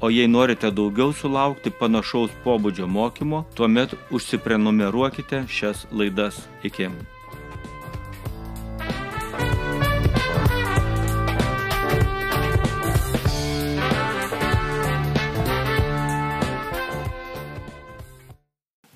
O jei norite daugiau sulaukti panašaus pobūdžio mokymo, tuomet užsiprenumeruokite šias laidas. Iki.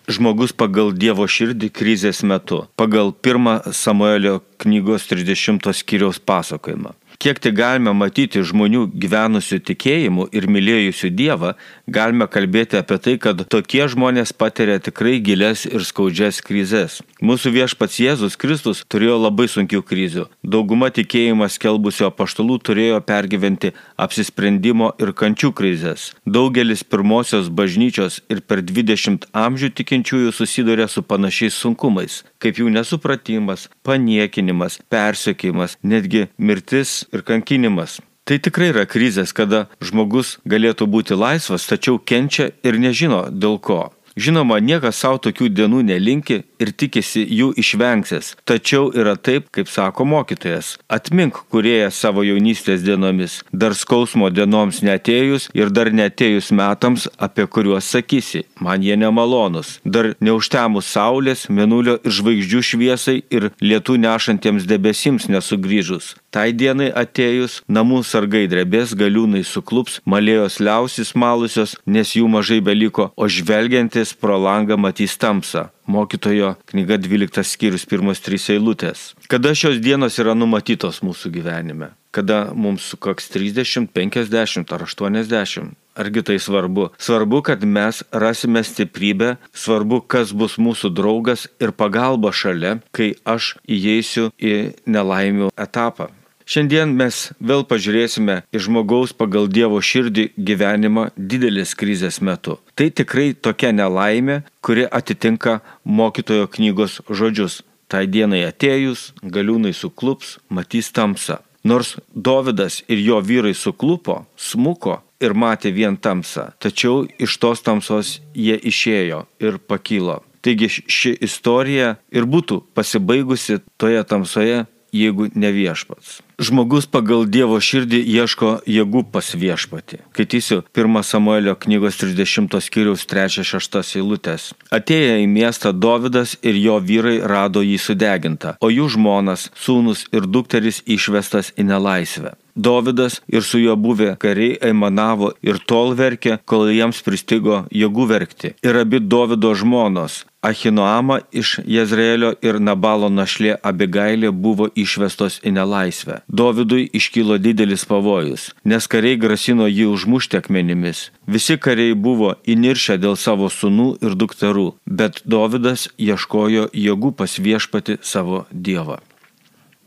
Žmogus pagal Dievo širdį krizės metu, pagal 1 Samuelio knygos 30 skyriaus pasakojimą. Kiek tai galime matyti žmonių gyvenusių tikėjimu ir mylėjusių Dievą, galime kalbėti apie tai, kad tokie žmonės patiria tikrai gilias ir skaudžias krizės. Mūsų viešpats Jėzus Kristus turėjo labai sunkių krizių. Dauguma tikėjimą skelbusio paštalų turėjo pergyventi apsisprendimo ir kančių krizės. Daugelis pirmosios bažnyčios ir per 20 amžių tikinčiųjų susiduria su panašiais sunkumais, kaip jų nesupratimas, paniekinimas, persekėjimas, netgi mirtis ir kankinimas. Tai tikrai yra krizės, kada žmogus galėtų būti laisvas, tačiau kenčia ir nežino dėl ko. Žinoma, niekas savo tokių dienų nelinki ir tikisi jų išvengsis. Tačiau yra taip, kaip sako mokytojas. Atmink kurieją savo jaunystės dienomis, dar skausmo dienoms netėjus ir dar netėjus metams, apie kuriuos sakysi, man jie nemalonus. Dar neužtemus saulės, menulio ir žvaigždžių šviesai ir lietų nešantiems debesims nesugrįžus. Tai dienai atėjus, namų sargai drebės, galiūnai suklups, malėjos liausis malusios, nes jų mažai beliko, o žvelgiantis pro langą matys tamsą. Mokytojo knyga 12 skyrius pirmos trys eilutės. Kada šios dienos yra numatytos mūsų gyvenime? Kada mums sukaks 30, 50 ar 80? Argi tai svarbu? Svarbu, kad mes rasime stiprybę, svarbu, kas bus mūsų draugas ir pagalba šalia, kai aš įeisiu į nelaimių etapą. Šiandien mes vėl pažiūrėsime į žmogaus pagal Dievo širdį gyvenimą didelės krizės metu. Tai tikrai tokia nelaimė, kuri atitinka mokytojo knygos žodžius. Tai dienai atėjus, galiūnai suklups, matys tamsą. Nors Dovydas ir jo vyrai suklupo, smuko ir matė vien tamsą, tačiau iš tos tamsos jie išėjo ir pakilo. Taigi ši istorija ir būtų pasibaigusi toje tamsoje, jeigu ne viešpats. Žmogus pagal Dievo širdį ieško jėgų pas viešpatį. Skaitysiu 1 Samuelio knygos 30 skyriaus 3-6 eilutės. Atėję į miestą Dovydas ir jo vyrai rado jį sudegintą, o jų žmonas, sūnus ir dukteris išvestas į nelaisvę. Dovydas ir su juo buvę kariai aimanavo ir tol verkė, kol jiems pristigo jėgų verkti. Ir abi Dovido žmonos, Ahinoama iš Jezreelio ir Nabalo našlė Abigailė buvo išvestos į nelaisvę. Dovydui iškilo didelis pavojus, nes kariai grasino jį užmušti akmenimis. Visi kariai buvo įniršę dėl savo sunų ir dukterų, bet Dovydas ieškojo jėgų pas viešpati savo Dievą.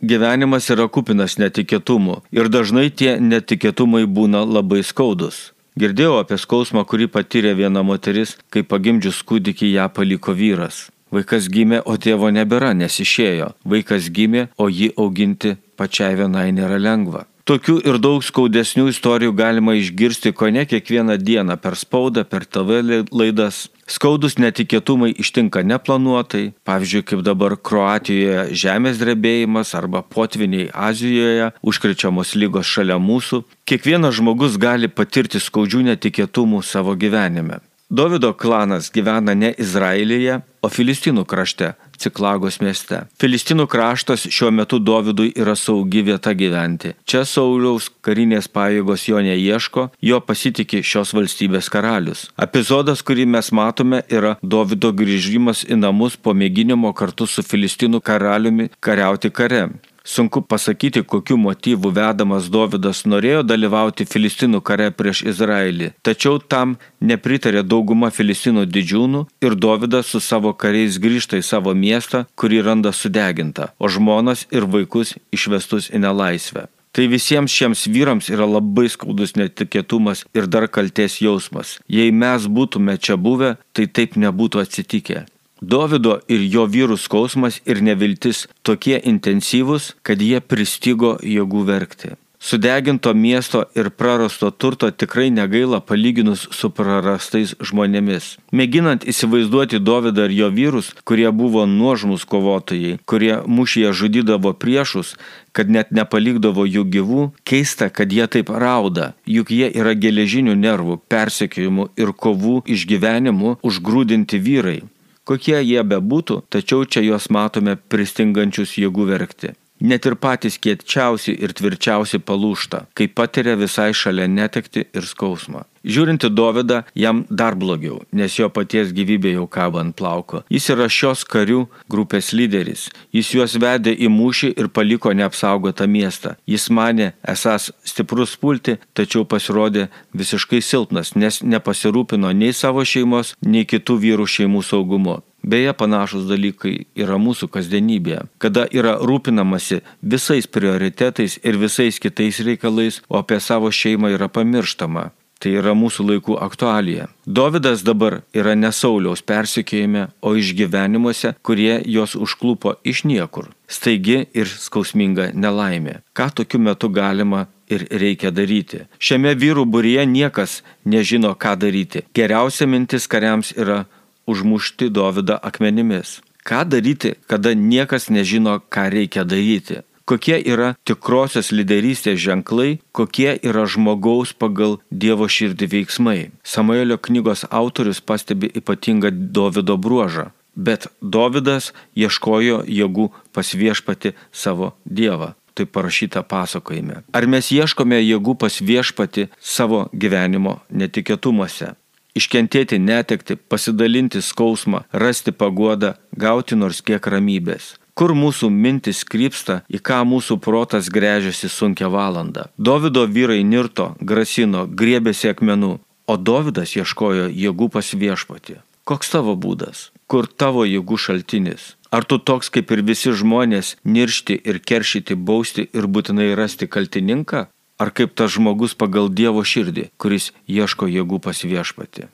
Gyvenimas yra kupinas netikėtumų ir dažnai tie netikėtumai būna labai skaudus. Girdėjau apie skausmą, kurį patyrė viena moteris, kai pagimdžius kūdikį ją paliko vyras. Vaikas gimė, o tėvo nebėra, nes išėjo. Vaikas gimė, o jį auginti pačiai vienai nėra lengva. Tokių ir daug skaudesnių istorijų galima išgirsti ko ne kiekvieną dieną per spaudą, per TV laidas. Skaudus netikėtumai ištinka neplanuotai, pavyzdžiui, kaip dabar Kroatijoje žemės drebėjimas arba potviniai Azijoje, užkrečiamos lygos šalia mūsų. Kiekvienas žmogus gali patirti skaudžių netikėtumų savo gyvenime. Davido klanas gyvena ne Izraelyje, o Filistinų krašte, Ciklagos mieste. Filistinų kraštas šiuo metu Dovydui yra saugi vieta gyventi. Čia Sauliaus karinės pajėgos jo neieško, jo pasitikė šios valstybės karalius. Epizodas, kurį mes matome, yra Dovido grįžimas į namus po mėginimo kartu su Filistinų karaliumi kariauti kare. Sunku pasakyti, kokiu motyvu vedamas Dovydas norėjo dalyvauti Filistinų kare prieš Izraelį, tačiau tam nepritarė dauguma Filistinų didžiūnų ir Dovydas su savo kariais grįžta į savo miestą, kurį randa sudegintą, o žmonas ir vaikus išvestus į nelaisvę. Tai visiems šiems vyrams yra labai skaudus netikėtumas ir dar kalties jausmas. Jei mes būtume čia buvę, tai taip nebūtų atsitikę. Dovido ir jo vyrų skausmas ir neviltis tokie intensyvūs, kad jie pristigo jėgų verkti. Sudeginto miesto ir prarasto turto tikrai negaila palyginus su prarastais žmonėmis. Mėginant įsivaizduoti Dovydą ir jo vyrus, kurie buvo nuožmus kovotojai, kurie mušyje žudydavo priešus, kad net nepalikdavo jų gyvų, keista, kad jie taip rauda, juk jie yra geležinių nervų, persekiojimų ir kovų išgyvenimų užgrūdinti vyrai. Kokie jie bebūtų, tačiau čia juos matome pristingančius jėgų verkti. Net ir patys kiečiausi ir tvirčiausi palūšta, kai patiria visai šalia netekti ir skausmą. Žiūrinti Dovydą, jam dar blogiau, nes jo paties gyvybė jau kaba ant plauko. Jis yra šios karių grupės lyderis. Jis juos vedė į mūšį ir paliko neapsaugotą miestą. Jis mane esas stiprus pulti, tačiau pasirodė visiškai silpnas, nes nepasirūpino nei savo šeimos, nei kitų vyrų šeimų saugumu. Beje, panašus dalykai yra mūsų kasdienybėje, kada yra rūpinamasi visais prioritetais ir visais kitais reikalais, o apie savo šeimą yra pamirštama. Tai yra mūsų laikų aktualija. Dovydas dabar yra ne Sauliaus persikėjime, o išgyvenimuose, kurie jos užklupo iš niekur. Staigi ir skausminga nelaimė. Ką tokiu metu galima ir reikia daryti. Šiame vyrų būryje niekas nežino, ką daryti. Geriausia mintis kariams yra užmušti Dovydą akmenimis. Ką daryti, kada niekas nežino, ką reikia daryti? Kokie yra tikrosios lyderystės ženklai, kokie yra žmogaus pagal Dievo širdį veiksmai. Samuelio knygos autorius pastebi ypatingą Dovido bruožą. Bet Dovydas ieškojo jėgų pas viešpati savo Dievą. Tai parašyta pasakojime. Ar mes ieškome jėgų pas viešpati savo gyvenimo netikėtumuose? Iškentėti netekti, pasidalinti skausmą, rasti paguodą, gauti nors kiek ramybės. Kur mūsų mintis krypsta, į ką mūsų protas grežiasi sunkia valanda. Davido vyrai nirto, grasino, griebėsi akmenų, o Davidas ieškojo jėgų pas viešpatį. Koks tavo būdas? Kur tavo jėgų šaltinis? Ar tu toks kaip ir visi žmonės niršti ir keršyti, bausti ir būtinai rasti kaltininką? Ar kaip tas žmogus pagal Dievo širdį, kuris ieško jėgų pas viešpatį.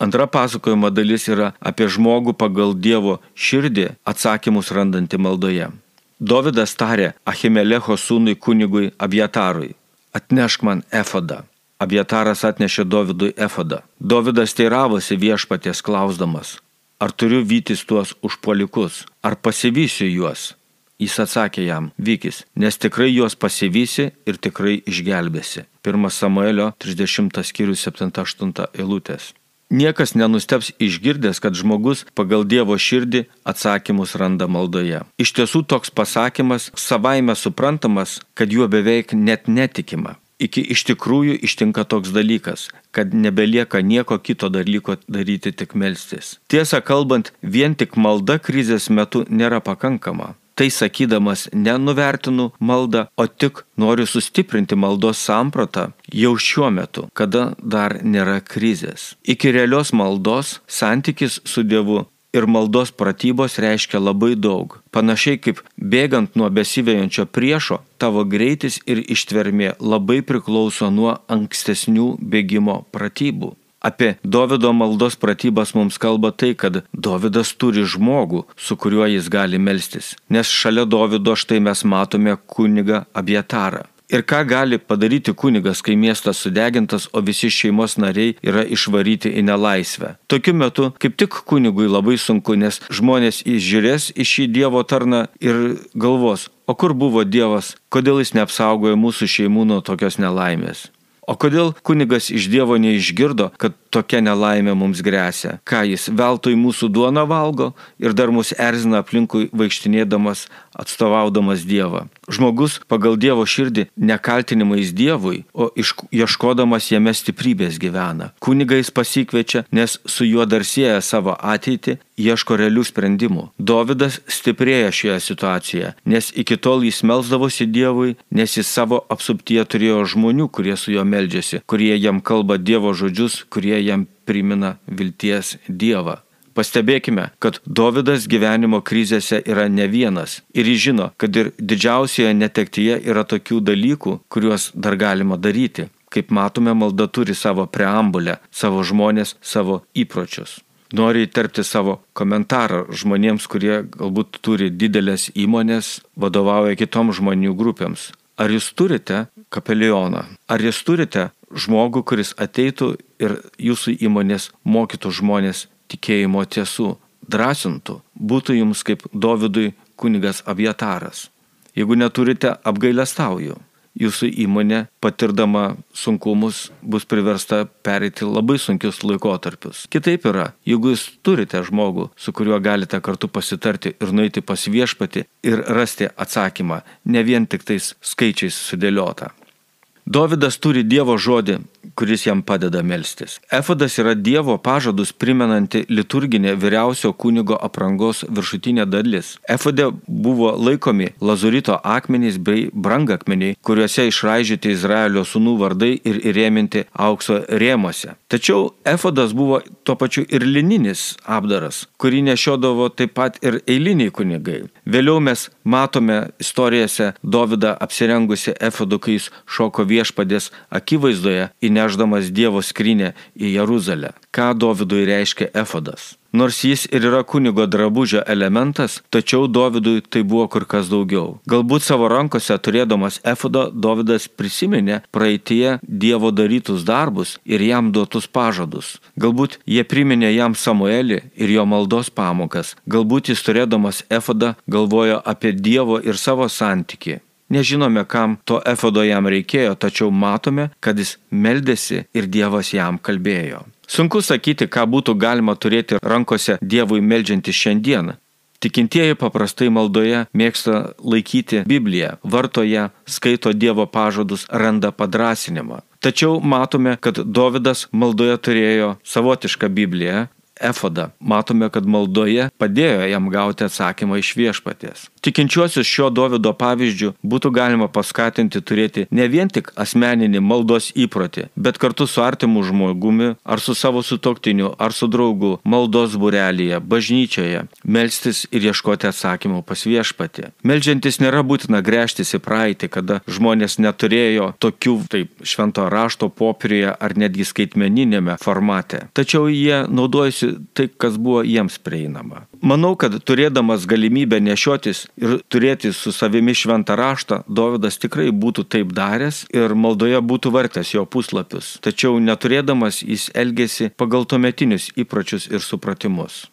Antra pasakojimo dalis yra apie žmogų pagal Dievo širdį atsakymus randantį maldoje. Dovydas tarė Achimelecho sūnui kunigui Abjatarui, atnešk man efodą. Abjataras atnešė Dovydui efodą. Dovydas teiravosi viešpaties klausdamas, ar turiu vytis tuos užpolikus, ar pasivysiu juos. Jis atsakė jam, vykis, nes tikrai juos pasivysi ir tikrai išgelbėsi. 1 Samuelio 30 skyrius 7-8 eilutės. Niekas nenusteps išgirdęs, kad žmogus pagal Dievo širdį atsakymus randa maldoje. Iš tiesų toks pasakymas savaime suprantamas, kad juo beveik net netikima. Iki iš tikrųjų ištinka toks dalykas, kad nebelieka nieko kito dalyko daryti tik melstis. Tiesą kalbant, vien tik malda krizės metu nėra pakankama tai sakydamas nenuvertinu maldą, o tik noriu sustiprinti maldos sampratą jau šiuo metu, kada dar nėra krizės. Iki realios maldos santykis su Dievu ir maldos pratybos reiškia labai daug. Panašiai kaip bėgant nuo besivėjančio priešo, tavo greitis ir ištvermė labai priklauso nuo ankstesnių bėgimo pratybų. Apie Davido maldos pratybas mums kalba tai, kad Davidas turi žmogų, su kuriuo jis gali melstis. Nes šalia Davido štai mes matome kunigą Abietarą. Ir ką gali padaryti kunigas, kai miestas sudegintas, o visi šeimos nariai yra išvaryti į nelaisvę. Tokiu metu kaip tik kunigui labai sunku, nes žmonės įžiūrės į šį Dievo tarną ir galvos, o kur buvo Dievas, kodėl jis neapsaugojo mūsų šeimų nuo tokios nelaimės. O kodėl kunigas iš Dievo neišgirdo, kad tokia nelaimė mums grėsia? Ką jis veltui mūsų duoną valgo ir dar mus erzina aplinkui vaikštinėdamas, atstovaudamas Dievą. Žmogus pagal Dievo širdį nekaltinimais Dievui, o ieškodamas jame stiprybės gyvena. Kunigais pasikviečia, nes su juo dar sieja savo ateitį ieško realių sprendimų. Dovydas stiprėja šioje situacijoje, nes iki tol jis melzdavosi Dievui, nes jis savo apsuptyje turėjo žmonių, kurie su juo meldžiasi, kurie jam kalba Dievo žodžius, kurie jam primina vilties Dievą. Pastebėkime, kad Davidas gyvenimo krizėse yra ne vienas ir jis žino, kad ir didžiausioje netektyje yra tokių dalykų, kuriuos dar galima daryti. Kaip matome, malda turi savo preambulę, savo žmonės, savo įpročius nori įterpti savo komentarą žmonėms, kurie galbūt turi didelės įmonės, vadovauja kitoms žmonių grupėms. Ar jūs turite kapelioną? Ar jūs turite žmogų, kuris ateitų ir jūsų įmonės mokytų žmonės tikėjimo tiesų, drąsintų, būtų jums kaip Dovydui kunigas Abietaras? Jeigu neturite, apgailestauju jūsų įmonė, patirdama sunkumus, bus priversta pereiti labai sunkius laikotarpius. Kitaip yra, jeigu jūs turite žmogų, su kuriuo galite kartu pasitarti ir nueiti pas viešpati ir rasti atsakymą, ne vien tik tais skaičiais sudėliota. Dovydas turi Dievo žodį, kuris jam padeda melstis. Efodas yra Dievo pažadus primenanti liturginė vyriausio kunigo aprangos viršutinė dalis. Efode buvo laikomi lazurito akmenys bei brangakmeniai, kuriuose išraižyti Izraelio sūnų vardai ir įrėminti aukso rėmose. Tačiau efodas buvo tuo pačiu ir lininis apdaras, kurį nešiodavo taip pat ir eiliniai kunigai. Vėliau mes matome istorijose Dovydą apsirengusi efodu, kai jis šoko viešpadės akivaizdoje įneždamas Dievo skrinę į Jeruzalę. Ką Dovydui reiškia efodas? Nors jis ir yra kunigo drabužio elementas, tačiau Dovydui tai buvo kur kas daugiau. Galbūt savo rankose turėdamas efodą Dovydas prisiminė praeitie Dievo darytus darbus ir jam duotus pažadus. Galbūt jie priminė jam Samuelį ir jo maldos pamokas. Galbūt jis turėdamas efodą galvojo apie Dievo ir savo santyki. Nežinome, kam to efodo jam reikėjo, tačiau matome, kad jis meldėsi ir Dievas jam kalbėjo. Sunku sakyti, ką būtų galima turėti rankose Dievui meldžiantis šiandieną. Tikintieji paprastai maldoje mėgsta laikyti Bibliją, vartoje, skaito Dievo pažadus, randa padrasinimą. Tačiau matome, kad Dovydas maldoje turėjo savotišką Bibliją, efodą. Matome, kad maldoje padėjo jam gauti atsakymą iš viešpaties. Tikinčiuosius šio Davido pavyzdžių būtų galima paskatinti turėti ne vien tik asmeninį maldos įprotį, bet kartu su artimu žmogumi, ar su savo sutoktiniu, ar su draugu, maldos burelėje, bažnyčioje, melstis ir ieškoti atsakymų pas viešpatį. Meldžiantis nėra būtina grėžtis į praeitį, kada žmonės neturėjo tokių, taip, švento rašto popieriuje ar netgi skaitmeninėme formate. Tačiau jie naudojasi tai, kas buvo jiems prieinama. Manau, kad turėdamas galimybę nešiotis ir turėti su savimi šventą raštą, Dovydas tikrai būtų taip daręs ir maldoje būtų vartęs jo puslapius. Tačiau neturėdamas jis elgėsi pagal tuometinius įpročius ir supratimus.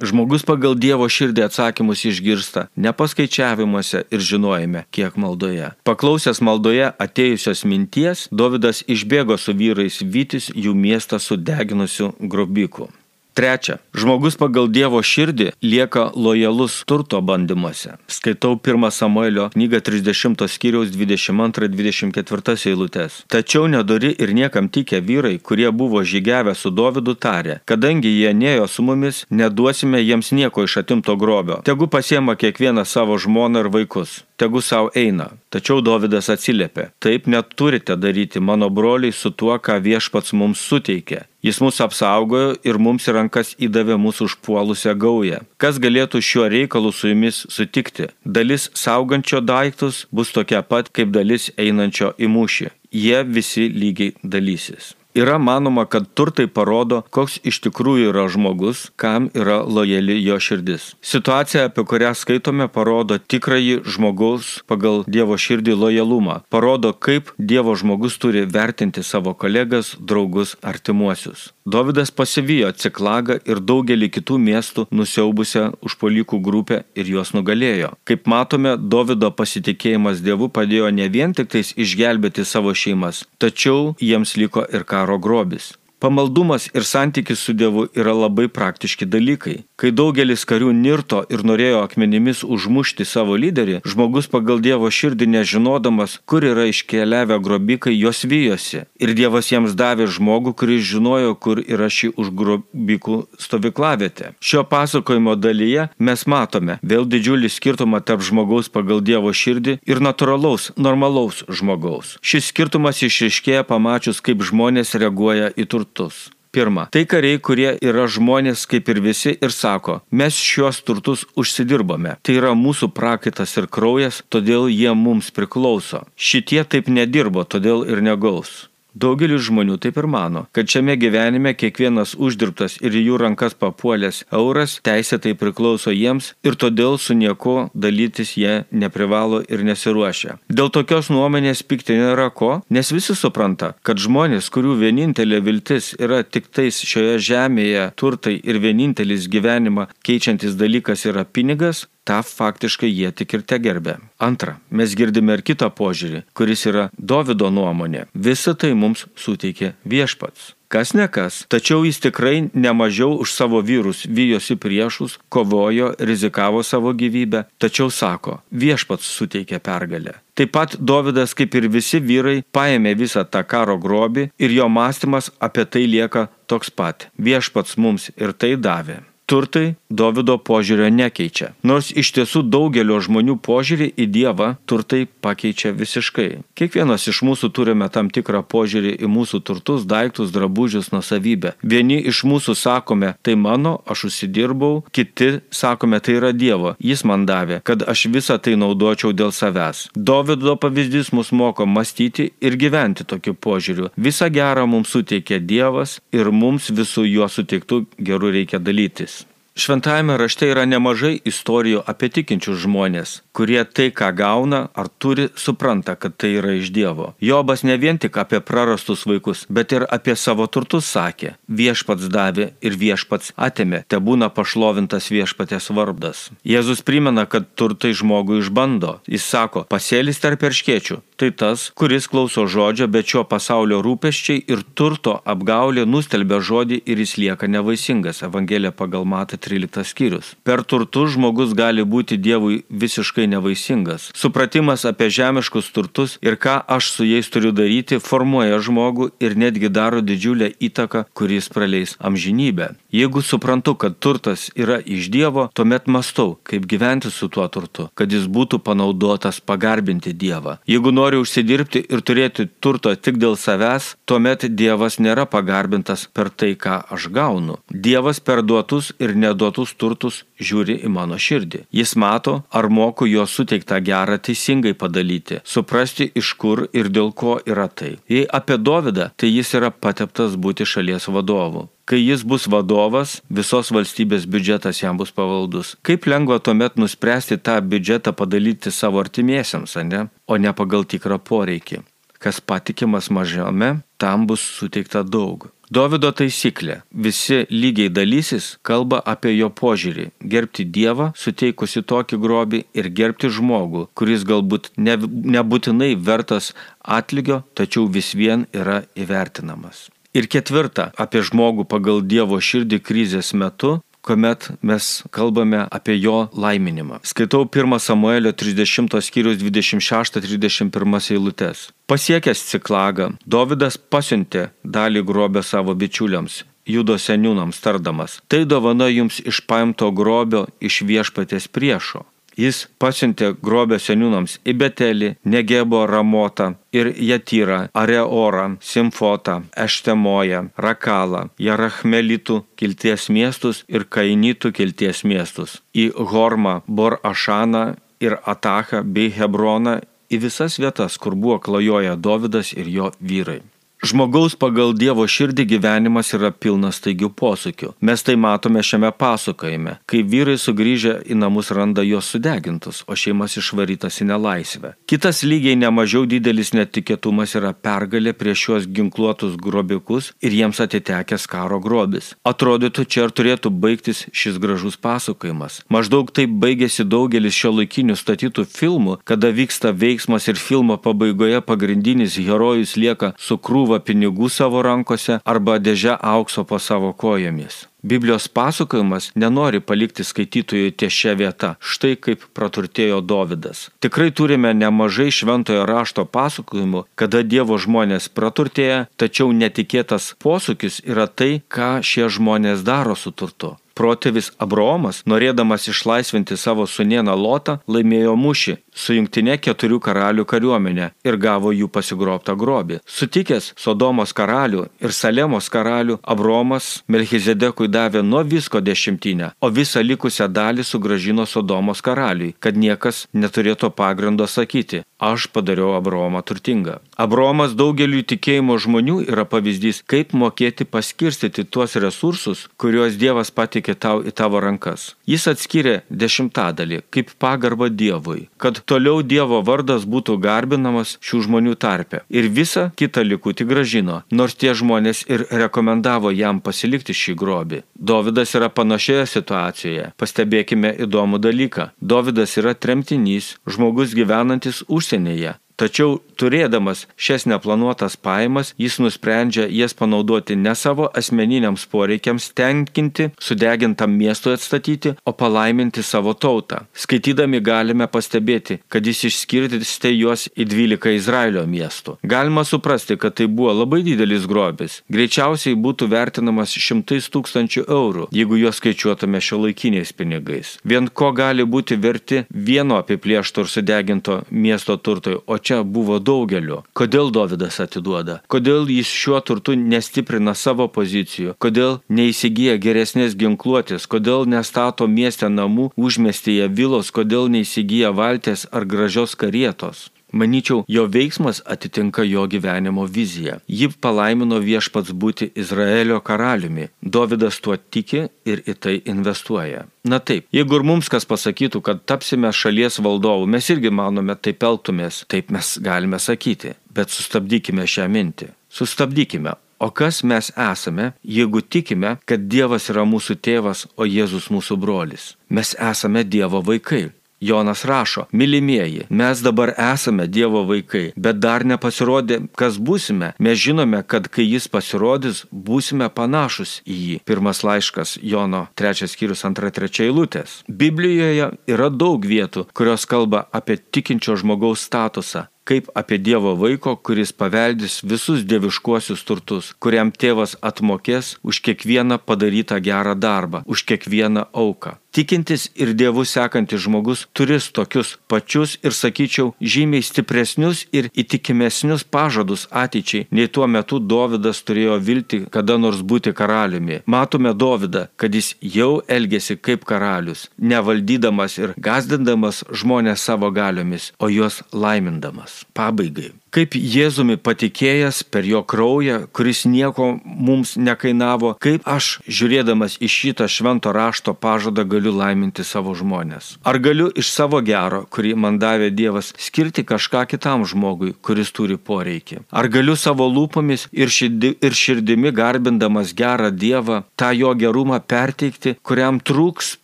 Žmogus pagal Dievo širdį atsakymus išgirsta ne paskaičiavimuose ir žinojime, kiek maldoje. Paklausęs maldoje atėjusios minties, Dovydas išbėgo su vyrais vytis jų miestą sudeginusių grobikų. Trečia, žmogus pagal Dievo širdį lieka lojalus turto bandymuose. Skaitau 1 Samuelio knygą 30 skyriaus 22-24 eilutės. Tačiau nedori ir niekam tikė vyrai, kurie buvo žygiavę su Dovydu tarė, kadangi jie nėjo su mumis, neduosime jiems nieko iš atimto grobio. Tegu pasiema kiekvieną savo žmoną ir vaikus. Tegu savo eina. Tačiau Dovydas atsiliepė, taip neturite daryti mano broliai su tuo, ką viešpats mums suteikė. Jis mus apsaugojo ir mums į rankas įdavė mūsų užpuolusią gaują. Kas galėtų šiuo reikalu su jumis sutikti? Dalis saugančio daiktus bus tokia pat kaip dalis einančio į mūšį. Jie visi lygiai dalysis. Yra manoma, kad turtai parodo, koks iš tikrųjų yra žmogus, kam yra lojali jo širdis. Situacija, apie kurią skaitome, parodo tikrąjį žmogaus pagal Dievo širdį lojalumą. Parodo, kaip Dievo žmogus turi vertinti savo kolegas, draugus, artimuosius. Dovydas pasivijo Ciklagą ir daugelį kitų miestų nusiaubusią užpolikų grupę ir juos nugalėjo. Kaip matome, Dovydo pasitikėjimas Dievu padėjo ne vien tik tais išgelbėti savo šeimas, tačiau jiems liko ir karo grobis. Pamaldumas ir santykis su Dievu yra labai praktiški dalykai. Kai daugelis karių nirto ir norėjo akmenimis užmušti savo lyderį, žmogus pagal Dievo širdį nežinodamas, kur yra iškeliavę grobikai, juos vyjosi. Ir Dievas jiems davė žmogų, kuris žinojo, kur yra ši užgrobikų stovyklavietė. Šio pasakojimo dalyje mes matome vėl didžiulį skirtumą tarp žmogaus pagal Dievo širdį ir natūralaus, normalaus žmogaus. Šis skirtumas išriškėja pamačius, kaip žmonės reaguoja į turtus. Pirma, tai kariai, kurie yra žmonės kaip ir visi ir sako, mes šios turtus užsidirbame. Tai yra mūsų prakaitas ir kraujas, todėl jie mums priklauso. Šitie taip nedirbo, todėl ir negaus. Daugelis žmonių taip ir mano, kad šiame gyvenime kiekvienas uždirbtas ir jų rankas papuolęs euras teisėtai priklauso jiems ir todėl su nieko dalytis jie neprivalo ir nesiruošia. Dėl tokios nuomonės pikti nėra ko, nes visi supranta, kad žmonės, kurių vienintelė viltis yra tik tais šioje žemėje turtai ir vienintelis gyvenimą keičiantis dalykas yra pinigas, tą faktiškai jie tik ir te gerbė. Antra, mes girdime ir kitą požiūrį, kuris yra Davido nuomonė. Visą tai mums suteikė viešpats. Kas ne kas, tačiau jis tikrai nemažiau už savo vyrus vyjosi priešus, kovojo, rizikavo savo gyvybę, tačiau sako, viešpats suteikė pergalę. Taip pat Davidas, kaip ir visi vyrai, paėmė visą tą karo grobį ir jo mąstymas apie tai lieka toks pat. Viešpats mums ir tai davė turtai Davido požiūrio nekeičia. Nors iš tiesų daugelio žmonių požiūrį į Dievą turtai pakeičia visiškai. Kiekvienas iš mūsų turime tam tikrą požiūrį į mūsų turtus, daiktus, drabužius, nusavybę. Vieni iš mūsų sakome, tai mano, aš užsidirbau, kiti sakome, tai yra Dievo, jis man davė, kad aš visą tai naudočiau dėl savęs. Davido pavyzdys mus moko mąstyti ir gyventi tokiu požiūriu. Visą gerą mums suteikia Dievas ir mums visų juo suteiktų gerų reikia dalytis. Šventajame rašte yra nemažai istorijų apie tikinčius žmonės, kurie tai, ką gauna ar turi, supranta, kad tai yra iš Dievo. Jobas ne vien tik apie prarastus vaikus, bet ir apie savo turtus sakė. Viešpats davė ir viešpats atėmė, te būna pašlovintas viešpatės vardas. Jėzus primena, kad turtai žmogų išbando. Jis sako, pasėlis tarp perškiečių. Tai tas, kuris klauso žodžio, bet šio pasaulio rūpeščiai ir turto apgaulė nustelbia žodį ir jis lieka nevaisingas. Evangelija pagal matą 13 skyrius. Per turtus žmogus gali būti Dievui visiškai nevaisingas. Supratimas apie žemiškus turtus ir ką aš su jais turiu daryti formuoja žmogų ir netgi daro didžiulę įtaką, kuris praleis amžinybę. Jeigu suprantu, kad turtas yra iš Dievo, tuomet mastau, kaip gyventi su tuo turtu, kad jis būtų panaudotas pagarbinti Dievą. Jeigu noriu užsidirbti ir turėti turto tik dėl savęs, tuomet Dievas nėra pagarbintas per tai, ką aš gaunu. Dievas per duotus ir ne neduotus turtus žiūri į mano širdį. Jis mato, ar moku jo suteiktą gerą teisingai padalyti, suprasti iš kur ir dėl ko yra tai. Jei apie Dovydą, tai jis yra pateptas būti šalies vadovu. Kai jis bus vadovas, visos valstybės biudžetas jam bus pavaldus. Kaip lengva tuomet nuspręsti tą biudžetą padalyti savo artimiesiams, ne? o ne pagal tikrą poreikį. Kas patikimas mažame, tam bus suteikta daug. Davido taisyklė - visi lygiai dalysis kalba apie jo požiūrį - gerbti Dievą, suteikusi tokį grobį ir gerbti žmogų, kuris galbūt ne, nebūtinai vertas atlygio, tačiau vis vien yra įvertinamas. Ir ketvirta - apie žmogų pagal Dievo širdį krizės metu kuomet mes kalbame apie jo laiminimą. Skaitau 1 Samuelio 30 skyrius 26-31 eilutes. Pasiekęs Ciklagą, Dovydas pasiuntė dalį grobę savo bičiuliams, judo seniūnams tardamas. Tai dovana jums iš paimto grobio iš viešpatės priešo. Jis pasiuntė grobę seniūnams į Betelį, Negebo Ramotą ir Jatyrą, Areorą, Simfotą, Eštemoją, Rakalą, Jarachmelitų kilties miestus ir Kainitų kilties miestus, į Hormą, Bor Ašaną ir Atachą bei Hebroną į visas vietas, kur buvo klajoję Dovydas ir jo vyrai. Žmogaus pagal Dievo širdį gyvenimas yra pilnas taigių posūkių. Mes tai matome šiame pasakojime, kai vyrai sugrįžę į namus randa juos sudegintus, o šeimas išvarytas į nelaisvę. Kitas lygiai nemažiau didelis netikėtumas yra pergalė prieš šios ginkluotus grobikus ir jiems atitekęs karo grobis. Atrodytų, čia ir turėtų baigtis šis gražus pasakojimas. Maždaug taip baigėsi daugelis šio laikinių statytų filmų, kada vyksta veiksmas ir filmo pabaigoje pagrindinis herojus lieka su krūva krūvą pinigų savo rankose arba dėžę aukso po savo kojomis. Biblijos pasakojimas nenori palikti skaitytojui ties šią vietą, štai kaip praturtėjo Dovydas. Tikrai turime nemažai šventojo rašto pasakojimų, kada Dievo žmonės praturtėja, tačiau netikėtas posūkis yra tai, ką šie žmonės daro su turtu. Protėvis Abraomas, norėdamas išlaisvinti savo sunieną Lotą, laimėjo mušį su jungtinė keturių karalių kariuomenė ir gavo jų pasigrobtą grobį. Sutikęs Sodomos karalių ir Salemos karalių, Abraomas Melchizedekui davė nuo visko dešimtinę, o visą likusią dalį sugražino Sodomos karaliui, kad niekas neturėtų pagrindo sakyti, aš padariau Abraomą turtingą. Abraomas daugeliu tikėjimo žmonių yra pavyzdys, kaip mokėti paskirstyti tuos resursus, kuriuos Dievas patikė tau į tavo rankas. Jis atskyrė dešimtadalį kaip pagarbą Dievui, kad toliau Dievo vardas būtų garbinamas šių žmonių tarpe. Ir visą kitą likutį gražino, nors tie žmonės ir rekomendavo jam pasilikti šį grobį. Dovydas yra panašioje situacijoje. Pastebėkime įdomų dalyką. Dovydas yra tremtinys, žmogus gyvenantis užsienyje. Tačiau turėdamas šias neplanuotas pajamas, jis nusprendžia jas panaudoti ne savo asmeniniams poreikiams tenkinti, sudegintam miestui atstatyti, o palaiminti savo tautą. Skaitydami galime pastebėti, kad jis išskirstė juos į 12 Izraelio miestų. Galima suprasti, kad tai buvo labai didelis grobis. Greičiausiai būtų vertinamas šimtais tūkstančių eurų, jeigu juos skaičiuotume šio laikiniais pinigais. Vien ko gali būti verti vieno apiplėšto ir sudeginto miesto turtui, o čia buvo daugelio. Kodėl Davidas atiduoda? Kodėl jis šiuo turtu nestiprina savo pozicijų? Kodėl neįsigyja geresnės ginkluotės? Kodėl nestato mieste namų, užmestyje vilos? Kodėl neįsigyja valtės ar gražios karietos? Maničiau, jo veiksmas atitinka jo gyvenimo viziją. Ji palaimino viešpats būti Izraelio karaliumi. Dovydas tuo tiki ir į tai investuoja. Na taip, jeigu ir mums kas pasakytų, kad tapsime šalies valdovu, mes irgi manome, taip elgtumės, taip mes galime sakyti. Bet sustabdykime šią mintį. Sustabdykime. O kas mes esame, jeigu tikime, kad Dievas yra mūsų tėvas, o Jėzus mūsų brolis? Mes esame Dievo vaikai. Jonas rašo, mylimieji, mes dabar esame Dievo vaikai, bet dar nepasirodė, kas būsime. Mes žinome, kad kai jis pasirodys, būsime panašus į jį. Pirmas laiškas Jono, trečias skyrius, antra, trečia eilutės. Biblijoje yra daug vietų, kurios kalba apie tikinčio žmogaus statusą, kaip apie Dievo vaiko, kuris paveldys visus dieviškuosius turtus, kuriam tėvas atmokės už kiekvieną padarytą gerą darbą, už kiekvieną auką. Tikintis ir dievų sekantis žmogus turi tokius pačius ir, sakyčiau, žymiai stipresnius ir įtikimesnius pažadus ateičiai, nei tuo metu Dovydas turėjo vilti kada nors būti karaliumi. Matome Dovydą, kad jis jau elgėsi kaip karalius, nevaldydamas ir gazdindamas žmonės savo galiomis, o juos laimindamas. Pabaigai kaip Jėzumi patikėjęs per jo kraują, kuris nieko mums nekainavo, kaip aš, žiūrėdamas į šitą švento rašto pažadą, galiu laiminti savo žmonės. Ar galiu iš savo gero, kurį man davė Dievas, skirti kažką kitam žmogui, kuris turi poreikį? Ar galiu savo lūpomis ir, širdi, ir širdimi garbindamas gerą Dievą tą jo gerumą perteikti, kuriam trūks,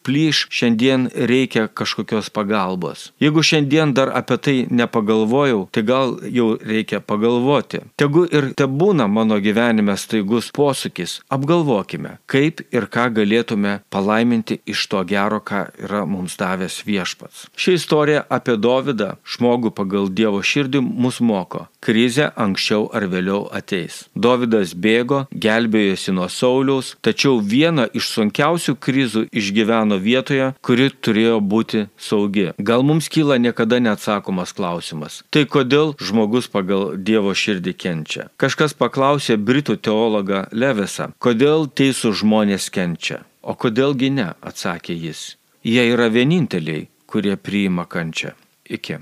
plyš, šiandien reikia kažkokios pagalbos? Jeigu šiandien dar apie tai nepagalvojau, tai gal jau reikia pagalvoti. Tegu ir te būna mano gyvenime staigus posūkis, apgalvokime, kaip ir ką galėtume palaiminti iš to gero, ką yra mums davęs viešpats. Ši istorija apie Dovydą, žmogų pagal Dievo širdį, mus moko. Krizė anksčiau ar vėliau ateis. Dovydas bėgo, gelbėjosi nuo Sauliaus, tačiau vieną iš sunkiausių krizų išgyveno vietoje, kuri turėjo būti saugi. Gal mums kyla niekada neatsakomas klausimas. Tai kodėl žmogus pagal Dievo širdį kenčia. Kažkas paklausė Britų teologą Levesą, kodėl teisų žmonės kenčia. O kodėlgi ne, atsakė jis. Jie yra vieninteliai, kurie priima kančią. Iki.